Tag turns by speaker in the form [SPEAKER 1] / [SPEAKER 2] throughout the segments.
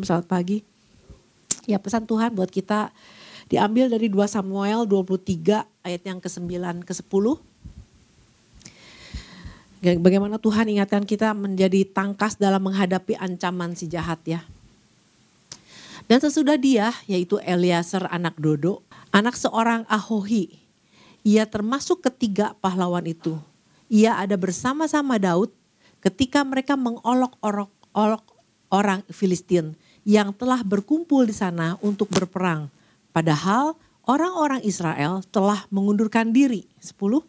[SPEAKER 1] Shalom, selamat pagi. Ya pesan Tuhan buat kita diambil dari 2 Samuel 23 ayat yang ke-9 ke-10. Bagaimana Tuhan ingatkan kita menjadi tangkas dalam menghadapi ancaman si jahat ya. Dan sesudah dia yaitu Eliaser anak Dodo, anak seorang Ahohi. Ia termasuk ketiga pahlawan itu. Ia ada bersama-sama Daud ketika mereka mengolok-olok orang Filistin yang telah berkumpul di sana untuk berperang. Padahal orang-orang Israel telah mengundurkan diri. 10.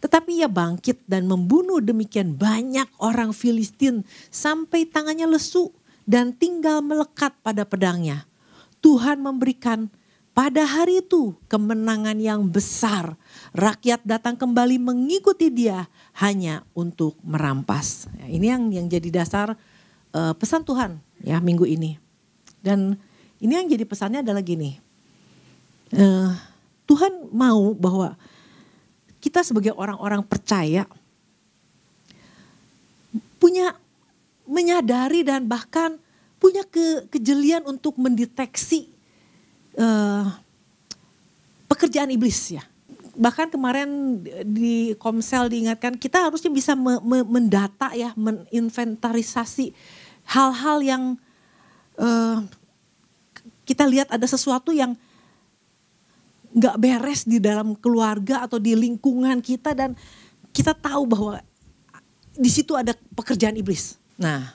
[SPEAKER 1] Tetapi ia bangkit dan membunuh demikian banyak orang Filistin sampai tangannya lesu dan tinggal melekat pada pedangnya. Tuhan memberikan pada hari itu kemenangan yang besar. Rakyat datang kembali mengikuti dia hanya untuk merampas. Ini yang yang jadi dasar uh, pesan Tuhan ya minggu ini. Dan ini yang jadi pesannya adalah gini. Uh, Tuhan mau bahwa kita sebagai orang-orang percaya punya menyadari dan bahkan punya ke, kejelian untuk mendeteksi uh, pekerjaan iblis ya. Bahkan kemarin di Komsel diingatkan kita harusnya bisa me, me, mendata ya, meninventarisasi hal-hal yang uh, kita lihat ada sesuatu yang nggak beres di dalam keluarga atau di lingkungan kita dan kita tahu bahwa di situ ada pekerjaan iblis. Nah,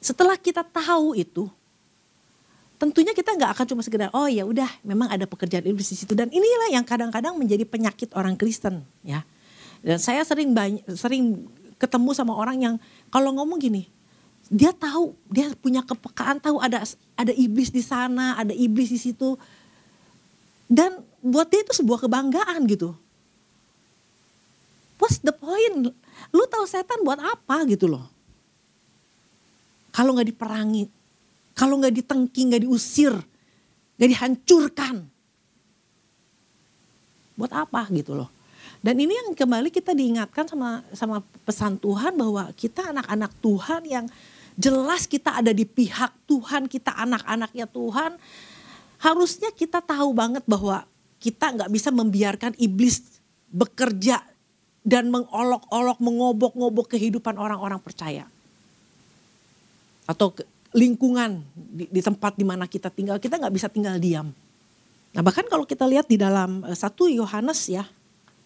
[SPEAKER 1] setelah kita tahu itu, tentunya kita nggak akan cuma sekedar oh ya udah memang ada pekerjaan iblis di situ dan inilah yang kadang-kadang menjadi penyakit orang Kristen ya. Dan saya sering banyak sering ketemu sama orang yang kalau ngomong gini, dia tahu, dia punya kepekaan tahu ada ada iblis di sana, ada iblis di situ. Dan buat dia itu sebuah kebanggaan gitu. What's the point? Lu tahu setan buat apa gitu loh. Kalau nggak diperangi, kalau nggak ditengking, nggak diusir, nggak dihancurkan. Buat apa gitu loh. Dan ini yang kembali kita diingatkan sama sama pesan Tuhan bahwa kita anak-anak Tuhan yang jelas kita ada di pihak Tuhan, kita anak-anaknya Tuhan. Harusnya kita tahu banget bahwa kita nggak bisa membiarkan iblis bekerja dan mengolok-olok, mengobok-ngobok kehidupan orang-orang percaya. Atau lingkungan di, di tempat di mana kita tinggal, kita nggak bisa tinggal diam. Nah bahkan kalau kita lihat di dalam eh, satu Yohanes ya,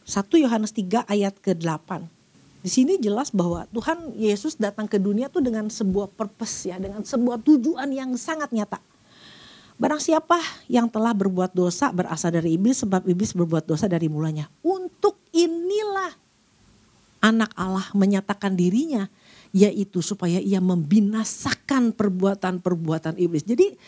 [SPEAKER 1] satu Yohanes 3 ayat ke-8. Di sini jelas bahwa Tuhan Yesus datang ke dunia tuh dengan sebuah purpose ya, dengan sebuah tujuan yang sangat nyata. Barang siapa yang telah berbuat dosa berasal dari iblis sebab iblis berbuat dosa dari mulanya. Untuk inilah anak Allah menyatakan dirinya yaitu supaya ia membinasakan perbuatan-perbuatan iblis. Jadi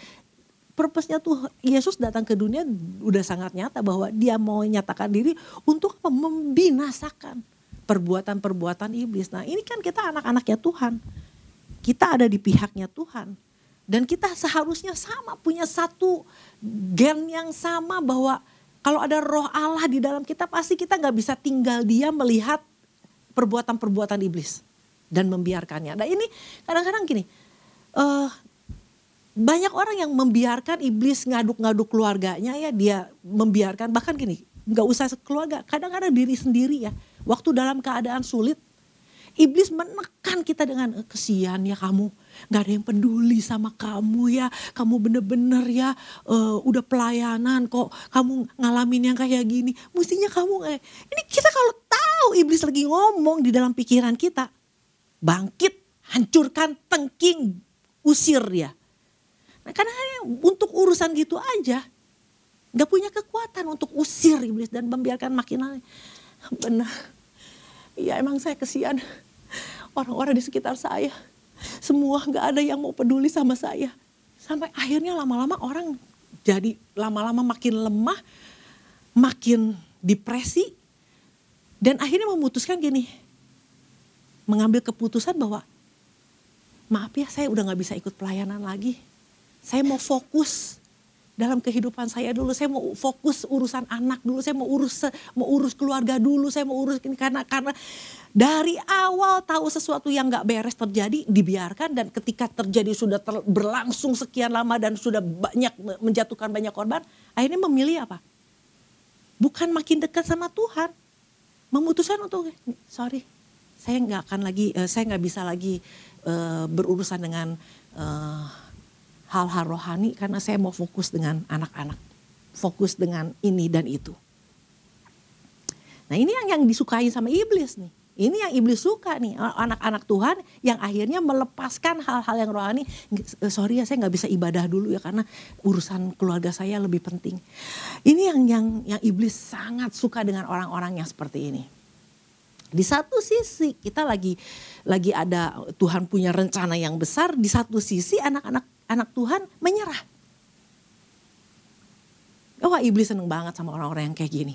[SPEAKER 1] purpose-nya tuh Yesus datang ke dunia udah sangat nyata bahwa dia mau menyatakan diri untuk membinasakan perbuatan-perbuatan iblis. Nah ini kan kita anak-anaknya Tuhan. Kita ada di pihaknya Tuhan. Dan kita seharusnya sama punya satu gen yang sama bahwa kalau ada roh Allah di dalam kita pasti kita nggak bisa tinggal dia melihat perbuatan-perbuatan iblis dan membiarkannya. Nah ini kadang-kadang gini, uh, banyak orang yang membiarkan iblis ngaduk-ngaduk keluarganya ya dia membiarkan bahkan gini nggak usah keluarga kadang-kadang diri sendiri ya Waktu dalam keadaan sulit, iblis menekan kita dengan eh, kesian ya kamu, nggak ada yang peduli sama kamu ya, kamu bener-bener ya uh, udah pelayanan kok, kamu ngalamin yang kayak gini, mestinya kamu eh ini kita kalau tahu iblis lagi ngomong di dalam pikiran kita, bangkit, hancurkan, tengking, usir dia. Nah, karena untuk urusan gitu aja, nggak punya kekuatan untuk usir iblis dan membiarkan makin benar. Iya emang saya kesian. Orang-orang di sekitar saya. Semua gak ada yang mau peduli sama saya. Sampai akhirnya lama-lama orang jadi lama-lama makin lemah. Makin depresi. Dan akhirnya memutuskan gini. Mengambil keputusan bahwa maaf ya saya udah gak bisa ikut pelayanan lagi. Saya mau fokus dalam kehidupan saya dulu. Saya mau fokus urusan anak dulu, saya mau urus mau urus keluarga dulu, saya mau urus ini karena karena dari awal tahu sesuatu yang nggak beres terjadi dibiarkan dan ketika terjadi sudah ter, berlangsung sekian lama dan sudah banyak menjatuhkan banyak korban, akhirnya memilih apa? Bukan makin dekat sama Tuhan, memutuskan untuk sorry, saya nggak akan lagi, uh, saya nggak bisa lagi uh, berurusan dengan uh, hal-hal rohani karena saya mau fokus dengan anak-anak. Fokus dengan ini dan itu. Nah ini yang yang disukai sama iblis nih. Ini yang iblis suka nih anak-anak Tuhan yang akhirnya melepaskan hal-hal yang rohani. Eh, sorry ya saya nggak bisa ibadah dulu ya karena urusan keluarga saya lebih penting. Ini yang yang yang iblis sangat suka dengan orang-orang yang seperti ini. Di satu sisi kita lagi lagi ada Tuhan punya rencana yang besar, di satu sisi anak-anak anak Tuhan menyerah. Oh iblis seneng banget sama orang-orang yang kayak gini.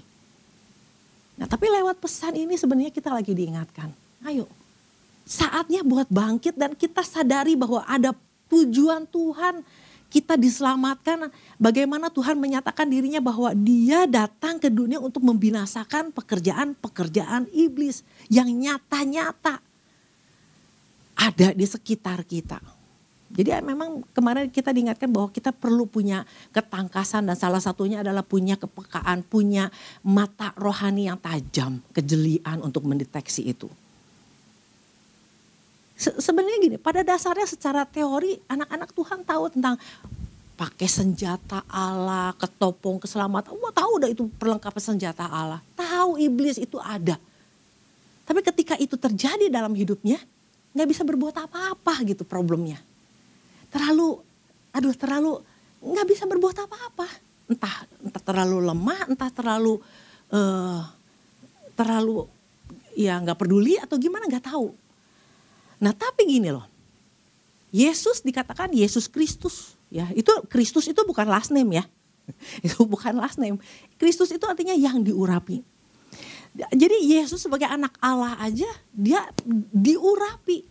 [SPEAKER 1] Nah tapi lewat pesan ini sebenarnya kita lagi diingatkan. Ayo saatnya buat bangkit dan kita sadari bahwa ada tujuan Tuhan kita diselamatkan. Bagaimana Tuhan menyatakan dirinya bahwa dia datang ke dunia untuk membinasakan pekerjaan-pekerjaan iblis yang nyata-nyata ada di sekitar kita. Jadi memang kemarin kita diingatkan bahwa kita perlu punya ketangkasan dan salah satunya adalah punya kepekaan, punya mata rohani yang tajam, kejelian untuk mendeteksi itu. Se Sebenarnya gini, pada dasarnya secara teori anak-anak Tuhan tahu tentang pakai senjata Allah, ketopong keselamatan. Wah tahu udah itu perlengkapan senjata Allah. Tahu iblis itu ada. Tapi ketika itu terjadi dalam hidupnya, nggak bisa berbuat apa-apa gitu problemnya terlalu aduh terlalu nggak bisa berbuat apa-apa entah entah terlalu lemah entah terlalu uh, terlalu ya nggak peduli atau gimana nggak tahu nah tapi gini loh. Yesus dikatakan Yesus Kristus ya. Itu Kristus itu bukan last name ya. Itu bukan last name. Kristus itu artinya yang diurapi. Jadi Yesus sebagai anak Allah aja dia diurapi.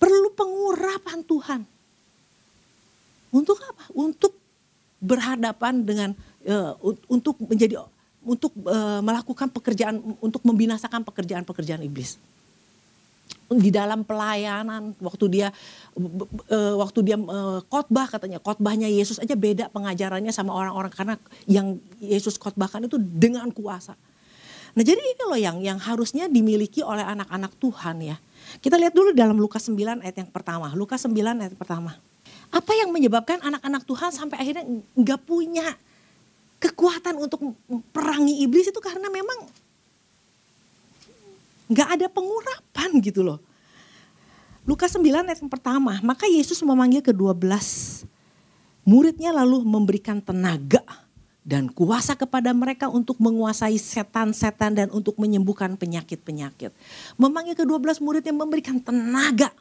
[SPEAKER 1] Perlu pengurapan Tuhan. Untuk apa? Untuk berhadapan dengan uh, untuk menjadi untuk uh, melakukan pekerjaan untuk membinasakan pekerjaan-pekerjaan iblis. Di dalam pelayanan waktu dia uh, waktu dia uh, khotbah katanya khotbahnya Yesus aja beda pengajarannya sama orang-orang karena yang Yesus khotbahkan itu dengan kuasa. Nah, jadi ini loh yang yang harusnya dimiliki oleh anak-anak Tuhan ya. Kita lihat dulu dalam Lukas 9 ayat yang pertama. Lukas 9 ayat pertama. Apa yang menyebabkan anak-anak Tuhan sampai akhirnya nggak punya kekuatan untuk perangi iblis itu karena memang nggak ada pengurapan gitu loh. Lukas 9 ayat yang pertama, maka Yesus memanggil kedua belas muridnya lalu memberikan tenaga dan kuasa kepada mereka untuk menguasai setan-setan dan untuk menyembuhkan penyakit-penyakit. Memanggil kedua belas muridnya memberikan tenaga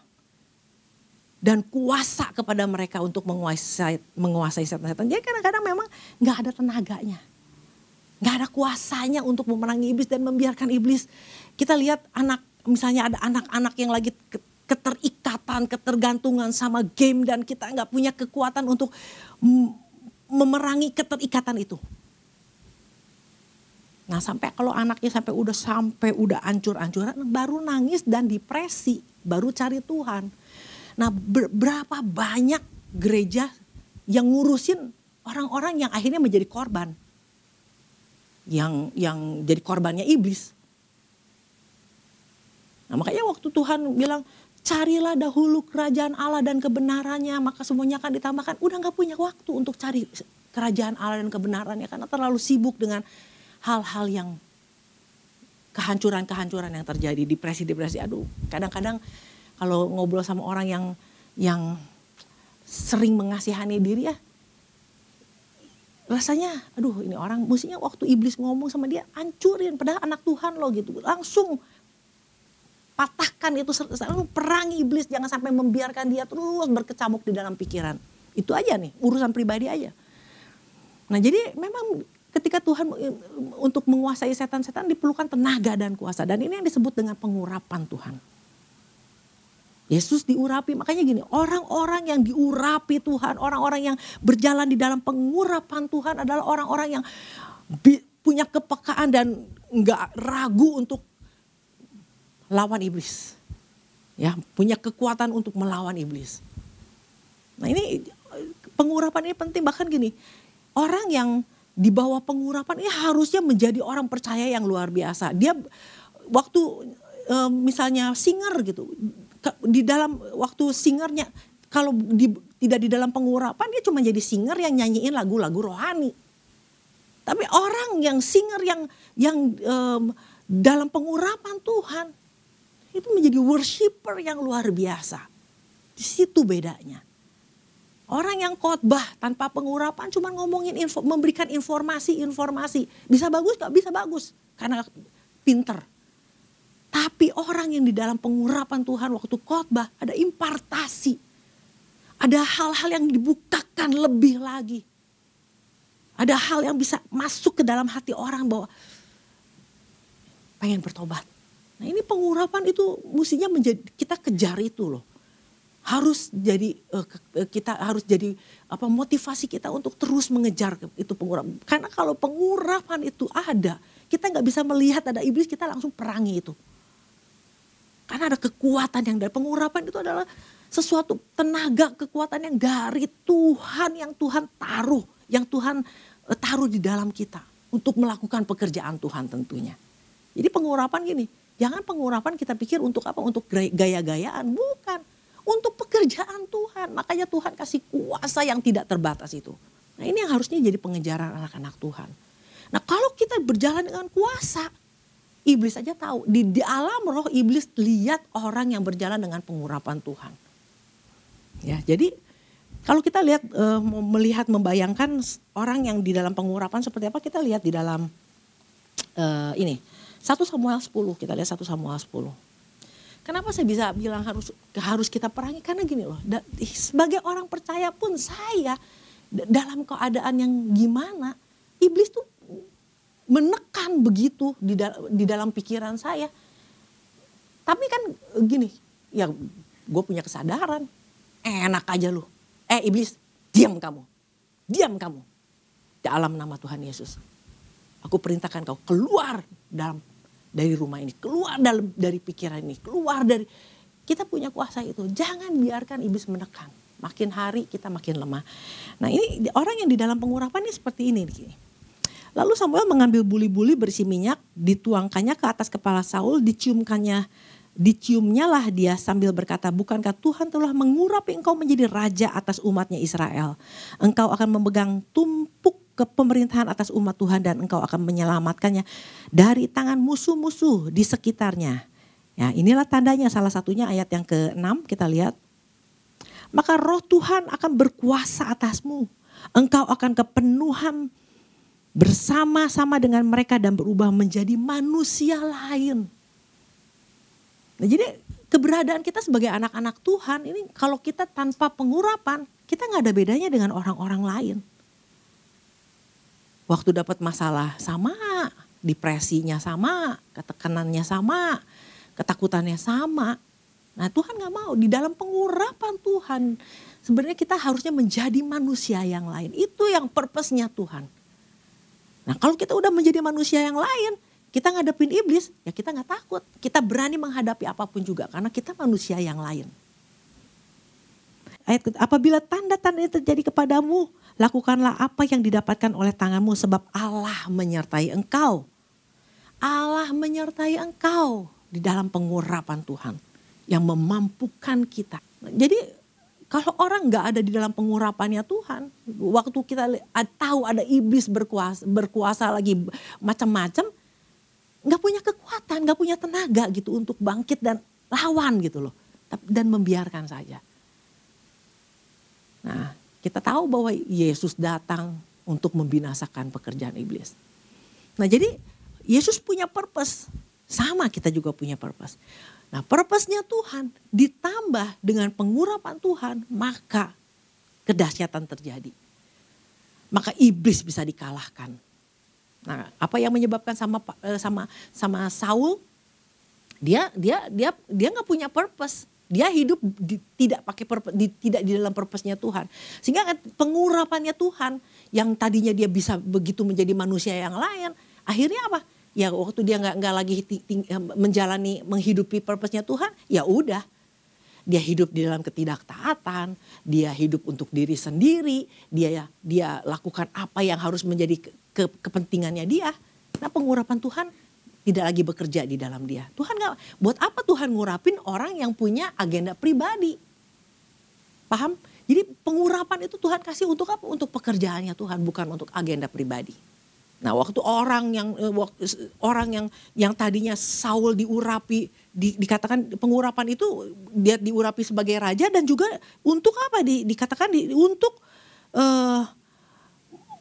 [SPEAKER 1] dan kuasa kepada mereka untuk menguasai menguasai setan-setan. Jadi kadang-kadang memang nggak ada tenaganya. Nggak ada kuasanya untuk memerangi iblis dan membiarkan iblis. Kita lihat anak misalnya ada anak-anak yang lagi keterikatan, ketergantungan sama game dan kita nggak punya kekuatan untuk memerangi keterikatan itu. Nah sampai kalau anaknya sampai udah sampai udah ancur-ancuran baru nangis dan depresi, baru cari Tuhan Nah berapa banyak gereja yang ngurusin orang-orang yang akhirnya menjadi korban. Yang yang jadi korbannya iblis. Nah makanya waktu Tuhan bilang carilah dahulu kerajaan Allah dan kebenarannya maka semuanya akan ditambahkan. Udah gak punya waktu untuk cari kerajaan Allah dan kebenarannya karena terlalu sibuk dengan hal-hal yang kehancuran-kehancuran yang terjadi depresi-depresi. Aduh kadang-kadang kalau ngobrol sama orang yang yang sering mengasihani diri ya rasanya aduh ini orang mestinya waktu iblis ngomong sama dia hancurin padahal anak Tuhan loh gitu langsung patahkan itu selalu perangi iblis jangan sampai membiarkan dia terus berkecamuk di dalam pikiran. Itu aja nih urusan pribadi aja. Nah jadi memang ketika Tuhan untuk menguasai setan-setan diperlukan tenaga dan kuasa. Dan ini yang disebut dengan pengurapan Tuhan. Yesus diurapi, makanya gini, orang-orang yang diurapi Tuhan, orang-orang yang berjalan di dalam pengurapan Tuhan adalah orang-orang yang punya kepekaan dan nggak ragu untuk lawan iblis. Ya, punya kekuatan untuk melawan iblis. Nah ini pengurapan ini penting bahkan gini, orang yang di bawah pengurapan ini harusnya menjadi orang percaya yang luar biasa. Dia waktu misalnya singer gitu, di dalam waktu singernya kalau di, tidak di dalam pengurapan dia cuma jadi singer yang nyanyiin lagu-lagu rohani. Tapi orang yang singer yang yang um, dalam pengurapan Tuhan itu menjadi worshiper yang luar biasa. Di situ bedanya. Orang yang khotbah tanpa pengurapan cuma ngomongin info, memberikan informasi-informasi. Bisa bagus gak? Bisa bagus. Karena pinter. Tapi orang yang di dalam pengurapan Tuhan waktu khotbah ada impartasi. Ada hal-hal yang dibukakan lebih lagi. Ada hal yang bisa masuk ke dalam hati orang bahwa pengen bertobat. Nah ini pengurapan itu mestinya menjadi kita kejar itu loh. Harus jadi eh, kita harus jadi apa motivasi kita untuk terus mengejar itu pengurapan. Karena kalau pengurapan itu ada, kita nggak bisa melihat ada iblis kita langsung perangi itu. Karena ada kekuatan yang dari pengurapan itu adalah sesuatu tenaga kekuatan yang dari Tuhan yang Tuhan taruh, yang Tuhan eh, taruh di dalam kita untuk melakukan pekerjaan Tuhan tentunya. Jadi pengurapan gini, jangan pengurapan kita pikir untuk apa? Untuk gaya-gayaan, bukan. Untuk pekerjaan Tuhan. Makanya Tuhan kasih kuasa yang tidak terbatas itu. Nah ini yang harusnya jadi pengejaran anak-anak Tuhan. Nah kalau kita berjalan dengan kuasa, Iblis aja tahu di, di alam roh iblis lihat orang yang berjalan dengan pengurapan Tuhan. Ya, jadi kalau kita lihat uh, melihat membayangkan orang yang di dalam pengurapan seperti apa kita lihat di dalam uh, ini 1 Samuel 10 kita lihat 1 Samuel 10. Kenapa saya bisa bilang harus harus kita perangi karena gini loh da, sebagai orang percaya pun saya dalam keadaan yang gimana iblis tuh menekan begitu di, da di dalam pikiran saya. Tapi kan gini, ya gue punya kesadaran. Enak aja lu. Eh iblis, diam kamu. Diam kamu. Dalam nama Tuhan Yesus. Aku perintahkan kau keluar dalam dari rumah ini. Keluar dalam dari pikiran ini. Keluar dari... Kita punya kuasa itu. Jangan biarkan iblis menekan. Makin hari kita makin lemah. Nah ini orang yang di dalam pengurapan ini seperti ini. Nih. Lalu Samuel mengambil buli-buli berisi minyak, dituangkannya ke atas kepala Saul, diciumkannya diciumnya lah dia sambil berkata, bukankah Tuhan telah mengurapi engkau menjadi raja atas umatnya Israel. Engkau akan memegang tumpuk ke pemerintahan atas umat Tuhan dan engkau akan menyelamatkannya dari tangan musuh-musuh di sekitarnya. Ya, inilah tandanya salah satunya ayat yang ke-6 kita lihat. Maka roh Tuhan akan berkuasa atasmu. Engkau akan kepenuhan bersama-sama dengan mereka dan berubah menjadi manusia lain. Nah, jadi keberadaan kita sebagai anak-anak Tuhan ini kalau kita tanpa pengurapan, kita nggak ada bedanya dengan orang-orang lain. Waktu dapat masalah sama, depresinya sama, ketekanannya sama, ketakutannya sama. Nah Tuhan nggak mau di dalam pengurapan Tuhan. Sebenarnya kita harusnya menjadi manusia yang lain. Itu yang purpose-nya Tuhan. Nah kalau kita udah menjadi manusia yang lain, kita ngadepin iblis, ya kita nggak takut. Kita berani menghadapi apa pun juga karena kita manusia yang lain. Ayat apabila tanda-tanda itu terjadi kepadamu, lakukanlah apa yang didapatkan oleh tanganmu sebab Allah menyertai engkau. Allah menyertai engkau di dalam pengurapan Tuhan yang memampukan kita. Jadi kalau orang nggak ada di dalam pengurapannya Tuhan, waktu kita tahu ada iblis berkuasa, berkuasa lagi macam-macam, nggak punya kekuatan, nggak punya tenaga gitu untuk bangkit dan lawan gitu loh, dan membiarkan saja. Nah, kita tahu bahwa Yesus datang untuk membinasakan pekerjaan iblis. Nah, jadi Yesus punya purpose, sama kita juga punya purpose. Nah purpose-nya Tuhan ditambah dengan pengurapan Tuhan maka kedahsyatan terjadi. Maka iblis bisa dikalahkan. Nah, apa yang menyebabkan sama eh, sama sama Saul dia dia dia dia nggak punya purpose. Dia hidup di, tidak pakai di, tidak di dalam purpose-nya Tuhan. Sehingga pengurapannya Tuhan yang tadinya dia bisa begitu menjadi manusia yang lain, akhirnya apa? Ya waktu dia nggak nggak lagi ting, menjalani menghidupi purpose-nya Tuhan, ya udah dia hidup di dalam ketidaktaatan, dia hidup untuk diri sendiri, dia dia lakukan apa yang harus menjadi ke, ke, kepentingannya dia. Nah pengurapan Tuhan tidak lagi bekerja di dalam dia. Tuhan nggak buat apa Tuhan ngurapin orang yang punya agenda pribadi. Paham? Jadi pengurapan itu Tuhan kasih untuk apa? Untuk pekerjaannya Tuhan, bukan untuk agenda pribadi. Nah, waktu orang yang eh, orang yang yang tadinya Saul diurapi di, dikatakan pengurapan itu dia diurapi sebagai raja dan juga untuk apa? Di, dikatakan di, untuk uh,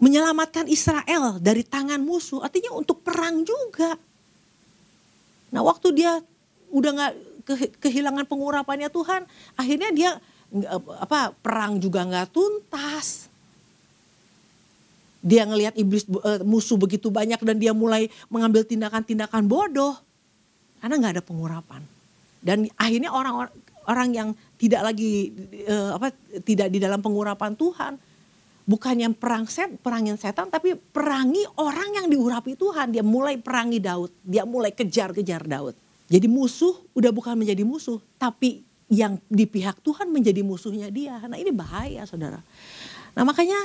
[SPEAKER 1] menyelamatkan Israel dari tangan musuh. Artinya untuk perang juga. Nah waktu dia udah nggak ke, kehilangan pengurapannya Tuhan, akhirnya dia apa perang juga nggak tuntas. Dia ngelihat iblis uh, musuh begitu banyak dan dia mulai mengambil tindakan-tindakan bodoh karena nggak ada pengurapan. Dan akhirnya orang orang yang tidak lagi uh, apa tidak di dalam pengurapan Tuhan, bukannya perang set, perangin setan tapi perangi orang yang diurapi Tuhan. Dia mulai perangi Daud, dia mulai kejar-kejar Daud. Jadi musuh udah bukan menjadi musuh, tapi yang di pihak Tuhan menjadi musuhnya dia. Nah ini bahaya saudara. Nah makanya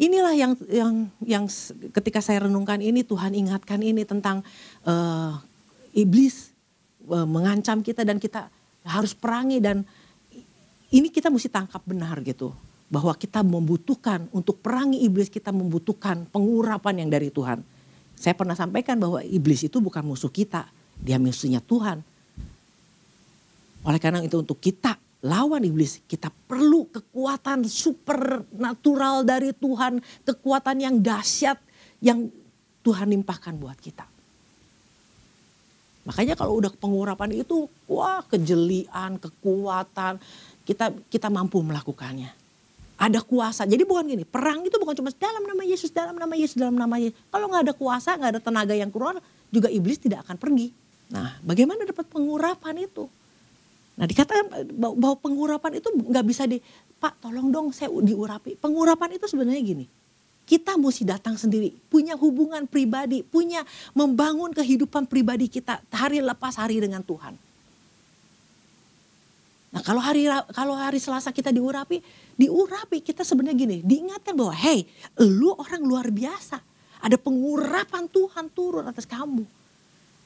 [SPEAKER 1] inilah yang yang yang ketika saya renungkan ini Tuhan ingatkan ini tentang uh, iblis uh, mengancam kita dan kita harus perangi dan ini kita mesti tangkap benar gitu bahwa kita membutuhkan untuk perangi iblis kita membutuhkan pengurapan yang dari Tuhan. Saya pernah sampaikan bahwa iblis itu bukan musuh kita, dia musuhnya Tuhan. Oleh karena itu untuk kita lawan iblis, kita perlu kekuatan supernatural dari Tuhan, kekuatan yang dahsyat yang Tuhan limpahkan buat kita. Makanya kalau udah pengurapan itu, wah kejelian, kekuatan, kita kita mampu melakukannya ada kuasa. Jadi bukan gini, perang itu bukan cuma dalam nama Yesus, dalam nama Yesus, dalam nama Yesus. Kalau nggak ada kuasa, nggak ada tenaga yang keluar, juga iblis tidak akan pergi. Nah, bagaimana dapat pengurapan itu? Nah, dikatakan bahwa pengurapan itu nggak bisa di, Pak, tolong dong saya diurapi. Pengurapan itu sebenarnya gini, kita mesti datang sendiri, punya hubungan pribadi, punya membangun kehidupan pribadi kita hari lepas hari dengan Tuhan. Nah kalau hari kalau hari Selasa kita diurapi, diurapi kita sebenarnya gini, diingatkan bahwa hey, lu orang luar biasa. Ada pengurapan Tuhan turun atas kamu.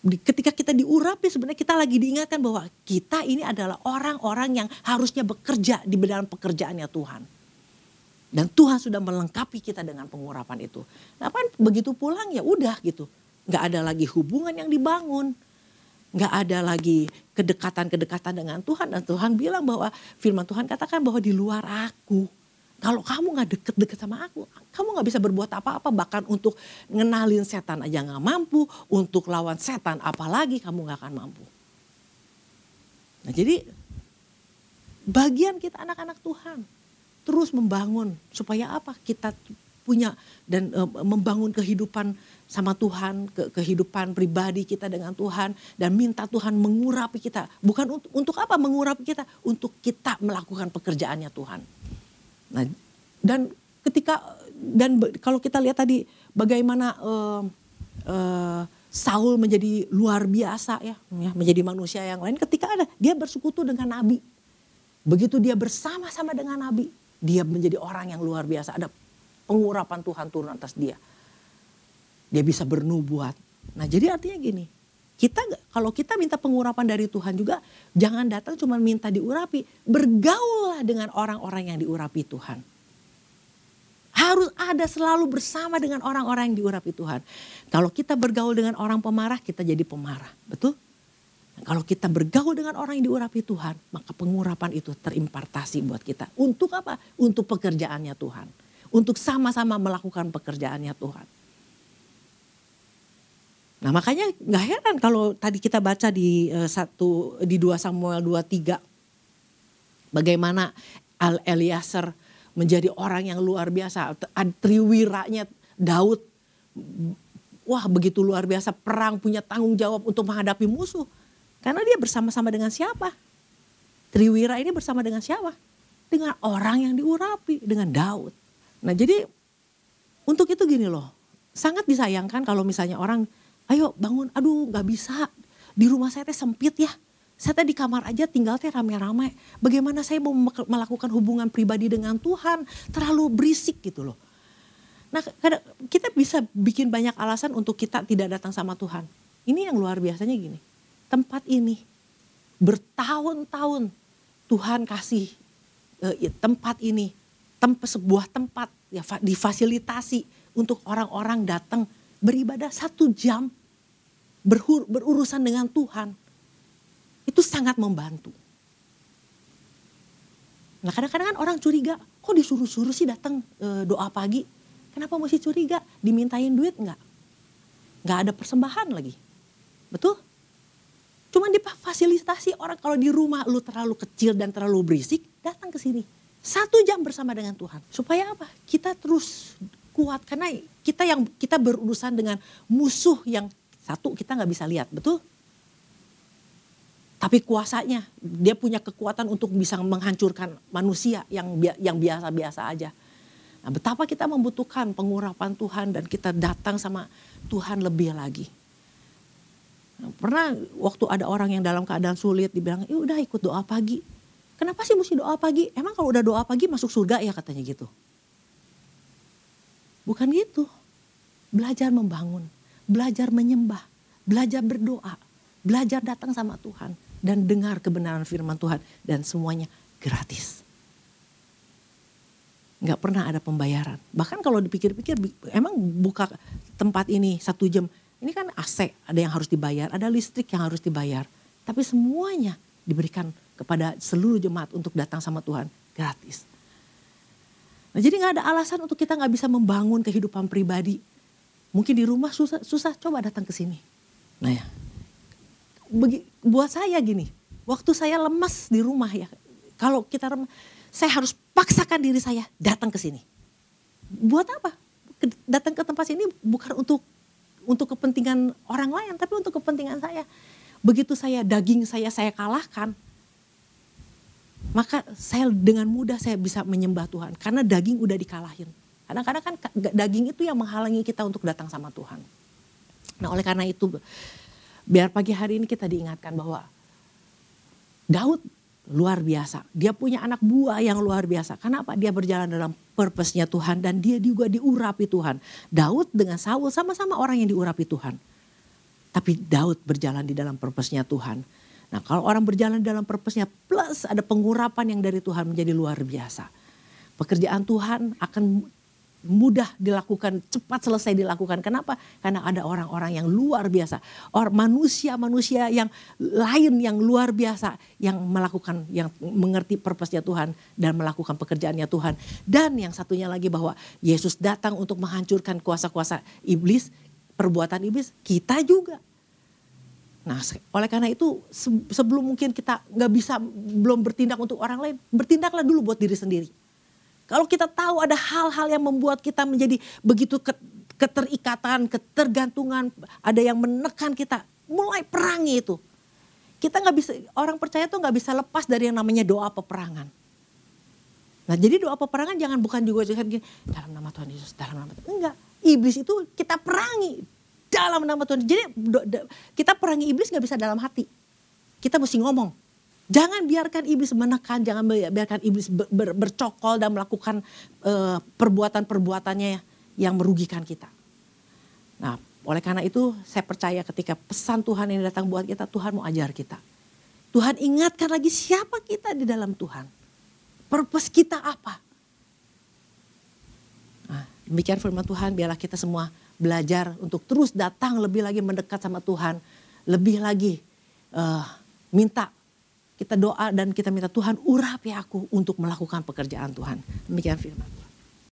[SPEAKER 1] Ketika kita diurapi sebenarnya kita lagi diingatkan bahwa kita ini adalah orang-orang yang harusnya bekerja di dalam pekerjaannya Tuhan. Dan Tuhan sudah melengkapi kita dengan pengurapan itu. Nah kan begitu pulang ya udah gitu. Gak ada lagi hubungan yang dibangun nggak ada lagi kedekatan-kedekatan dengan Tuhan. Dan Tuhan bilang bahwa firman Tuhan katakan bahwa di luar aku kalau kamu nggak deket-deket sama aku, kamu nggak bisa berbuat apa-apa. Bahkan untuk ngenalin setan aja nggak mampu, untuk lawan setan apalagi kamu nggak akan mampu. Nah jadi bagian kita anak-anak Tuhan terus membangun supaya apa? Kita punya dan e, membangun kehidupan sama Tuhan, ke kehidupan pribadi kita dengan Tuhan dan minta Tuhan mengurapi kita. Bukan untuk, untuk apa mengurapi kita? Untuk kita melakukan pekerjaannya Tuhan. Nah, dan ketika dan kalau kita lihat tadi bagaimana uh, uh, Saul menjadi luar biasa ya, ya, menjadi manusia yang lain ketika ada dia bersekutu dengan nabi. Begitu dia bersama-sama dengan nabi, dia menjadi orang yang luar biasa. Ada pengurapan Tuhan turun atas dia dia bisa bernubuat. Nah jadi artinya gini, kita kalau kita minta pengurapan dari Tuhan juga jangan datang cuma minta diurapi, bergaullah dengan orang-orang yang diurapi Tuhan. Harus ada selalu bersama dengan orang-orang yang diurapi Tuhan. Kalau kita bergaul dengan orang pemarah, kita jadi pemarah. Betul? Kalau kita bergaul dengan orang yang diurapi Tuhan, maka pengurapan itu terimpartasi buat kita. Untuk apa? Untuk pekerjaannya Tuhan. Untuk sama-sama melakukan pekerjaannya Tuhan. Nah makanya nggak heran kalau tadi kita baca di uh, satu di 2 Samuel 23 bagaimana Al Eliasar menjadi orang yang luar biasa, triwiranya Daud wah begitu luar biasa perang punya tanggung jawab untuk menghadapi musuh. Karena dia bersama-sama dengan siapa? Triwira ini bersama dengan siapa? Dengan orang yang diurapi, dengan Daud. Nah jadi untuk itu gini loh, sangat disayangkan kalau misalnya orang, ayo bangun, aduh gak bisa, di rumah saya teh sempit ya. Saya teh di kamar aja tinggal teh rame-rame. Bagaimana saya mau melakukan hubungan pribadi dengan Tuhan, terlalu berisik gitu loh. Nah kita bisa bikin banyak alasan untuk kita tidak datang sama Tuhan. Ini yang luar biasanya gini, tempat ini bertahun-tahun Tuhan kasih eh, tempat ini, tempat sebuah tempat ya difasilitasi untuk orang-orang datang beribadah satu jam berhur, berurusan dengan Tuhan. Itu sangat membantu. Nah kadang-kadang kan orang curiga, kok disuruh-suruh sih datang e, doa pagi? Kenapa mesti curiga? Dimintain duit enggak? Enggak ada persembahan lagi. Betul? Cuma difasilitasi orang kalau di rumah lu terlalu kecil dan terlalu berisik, datang ke sini. Satu jam bersama dengan Tuhan. Supaya apa? Kita terus kuat karena kita yang kita berurusan dengan musuh yang satu kita nggak bisa lihat, betul? Tapi kuasanya, dia punya kekuatan untuk bisa menghancurkan manusia yang yang biasa-biasa aja. Nah, betapa kita membutuhkan pengurapan Tuhan dan kita datang sama Tuhan lebih lagi. Pernah waktu ada orang yang dalam keadaan sulit dibilang, ya udah ikut doa pagi. Kenapa sih mesti doa pagi? Emang kalau udah doa pagi masuk surga ya katanya gitu. Bukan gitu. Belajar membangun, belajar menyembah, belajar berdoa, belajar datang sama Tuhan. Dan dengar kebenaran firman Tuhan. Dan semuanya gratis. Gak pernah ada pembayaran. Bahkan kalau dipikir-pikir, emang buka tempat ini satu jam ini kan AC, ada yang harus dibayar, ada listrik yang harus dibayar. Tapi semuanya diberikan kepada seluruh jemaat untuk datang sama Tuhan gratis. Nah, jadi nggak ada alasan untuk kita nggak bisa membangun kehidupan pribadi. Mungkin di rumah susah, susah coba datang ke sini. Nah ya, Bagi, buat saya gini, waktu saya lemas di rumah ya, kalau kita lemas, saya harus paksakan diri saya datang ke sini. Buat apa? Datang ke tempat sini bukan untuk untuk kepentingan orang lain, tapi untuk kepentingan saya. Begitu saya daging saya saya kalahkan, maka saya dengan mudah saya bisa menyembah Tuhan karena daging udah dikalahin. Kadang-kadang kan daging itu yang menghalangi kita untuk datang sama Tuhan. Nah oleh karena itu biar pagi hari ini kita diingatkan bahwa Daud luar biasa. Dia punya anak buah yang luar biasa. Kenapa? Dia berjalan dalam purpose-nya Tuhan dan dia juga diurapi Tuhan. Daud dengan Saul sama-sama orang yang diurapi Tuhan. Tapi Daud berjalan di dalam purpose-nya Tuhan. Nah kalau orang berjalan dalam purpose-nya plus ada pengurapan yang dari Tuhan menjadi luar biasa. Pekerjaan Tuhan akan mudah dilakukan, cepat selesai dilakukan. Kenapa? Karena ada orang-orang yang luar biasa. Orang manusia-manusia yang lain yang luar biasa yang melakukan yang mengerti purpose-nya Tuhan dan melakukan pekerjaannya Tuhan. Dan yang satunya lagi bahwa Yesus datang untuk menghancurkan kuasa-kuasa iblis, perbuatan iblis, kita juga. Nah, oleh karena itu sebelum mungkin kita nggak bisa belum bertindak untuk orang lain, bertindaklah dulu buat diri sendiri kalau kita tahu ada hal-hal yang membuat kita menjadi begitu keterikatan, ketergantungan, ada yang menekan kita, mulai perangi itu. Kita nggak bisa, orang percaya tuh nggak bisa lepas dari yang namanya doa peperangan. Nah jadi doa peperangan jangan bukan juga gini, dalam nama Tuhan Yesus, dalam nama Tuhan. Enggak, iblis itu kita perangi dalam nama Tuhan. Jadi kita perangi iblis nggak bisa dalam hati. Kita mesti ngomong, Jangan biarkan iblis menekan, jangan biarkan iblis ber, ber, bercokol dan melakukan uh, perbuatan-perbuatannya yang merugikan kita. Nah, oleh karena itu saya percaya ketika pesan Tuhan ini datang buat kita, Tuhan mau ajar kita. Tuhan ingatkan lagi siapa kita di dalam Tuhan. Purpose kita apa. Nah, demikian firman Tuhan, biarlah kita semua belajar untuk terus datang lebih lagi mendekat sama Tuhan. Lebih lagi uh, minta kita doa dan kita minta Tuhan urapi aku untuk melakukan pekerjaan Tuhan. Demikian firman.